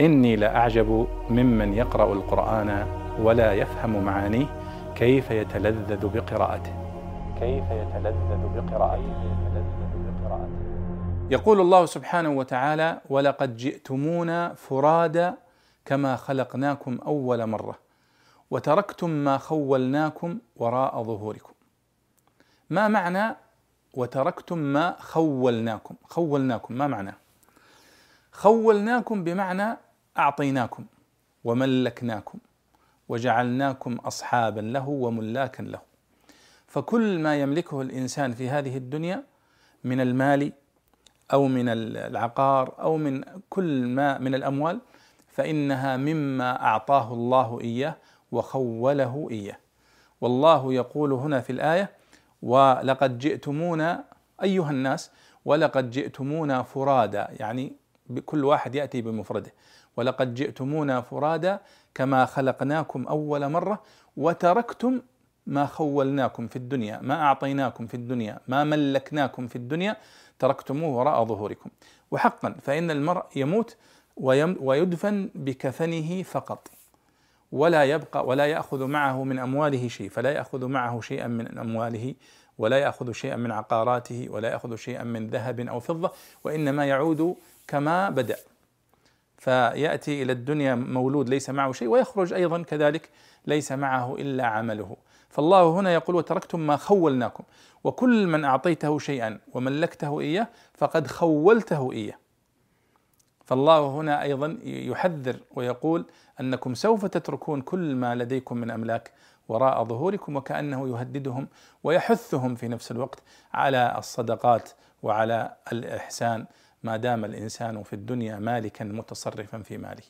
إني لأعجب ممن يقرأ القرآن ولا يفهم معانيه كيف يتلذذ بقراءته. كيف يتلذذ بقراءته. يقول الله سبحانه وتعالى ولقد جئتمونا فرادا كما خلقناكم أول مرة وتركتم ما خولناكم وراء ظهوركم. ما معنى وتركتم ما خولناكم خولناكم ما معناه خولناكم بمعنى أعطيناكم وملكناكم وجعلناكم أصحابا له وملاكا له. فكل ما يملكه الإنسان في هذه الدنيا من المال أو من العقار أو من كل ما من الأموال فإنها مما أعطاه الله إياه وخوله إياه. والله يقول هنا في الآية ولقد جئتمونا أيها الناس ولقد جئتمونا فرادا. يعني كل واحد يأتي بمفرده. ولقد جئتمونا فرادا كما خلقناكم أول مرة وتركتم ما خولناكم في الدنيا ما أعطيناكم في الدنيا ما ملكناكم في الدنيا تركتموه وراء ظهوركم. وحقا فإن المرء يموت ويدفن بكفنه فقط. ولا يبقى ولا يأخذ معه من أمواله شيء فلا يأخذ معه شيئا من أمواله ولا يأخذ شيئا من عقاراته ولا يأخذ شيئا من ذهب أو فضة وإنما يعود كما بدأ. فيأتي إلى الدنيا مولود ليس معه شيء ويخرج أيضا كذلك ليس معه إلا عمله. فالله هنا يقول وتركتم ما خولناكم وكل من أعطيته شيئا وملكته إياه فقد خولته إياه. فالله هنا أيضا يحذر ويقول أنكم سوف تتركون كل ما لديكم من أملاك وراء ظهوركم وكأنه يهددهم ويحثهم في نفس الوقت على الصدقات وعلى الإحسان ما دام الإنسان في الدنيا مالكا متصرفا في ماله.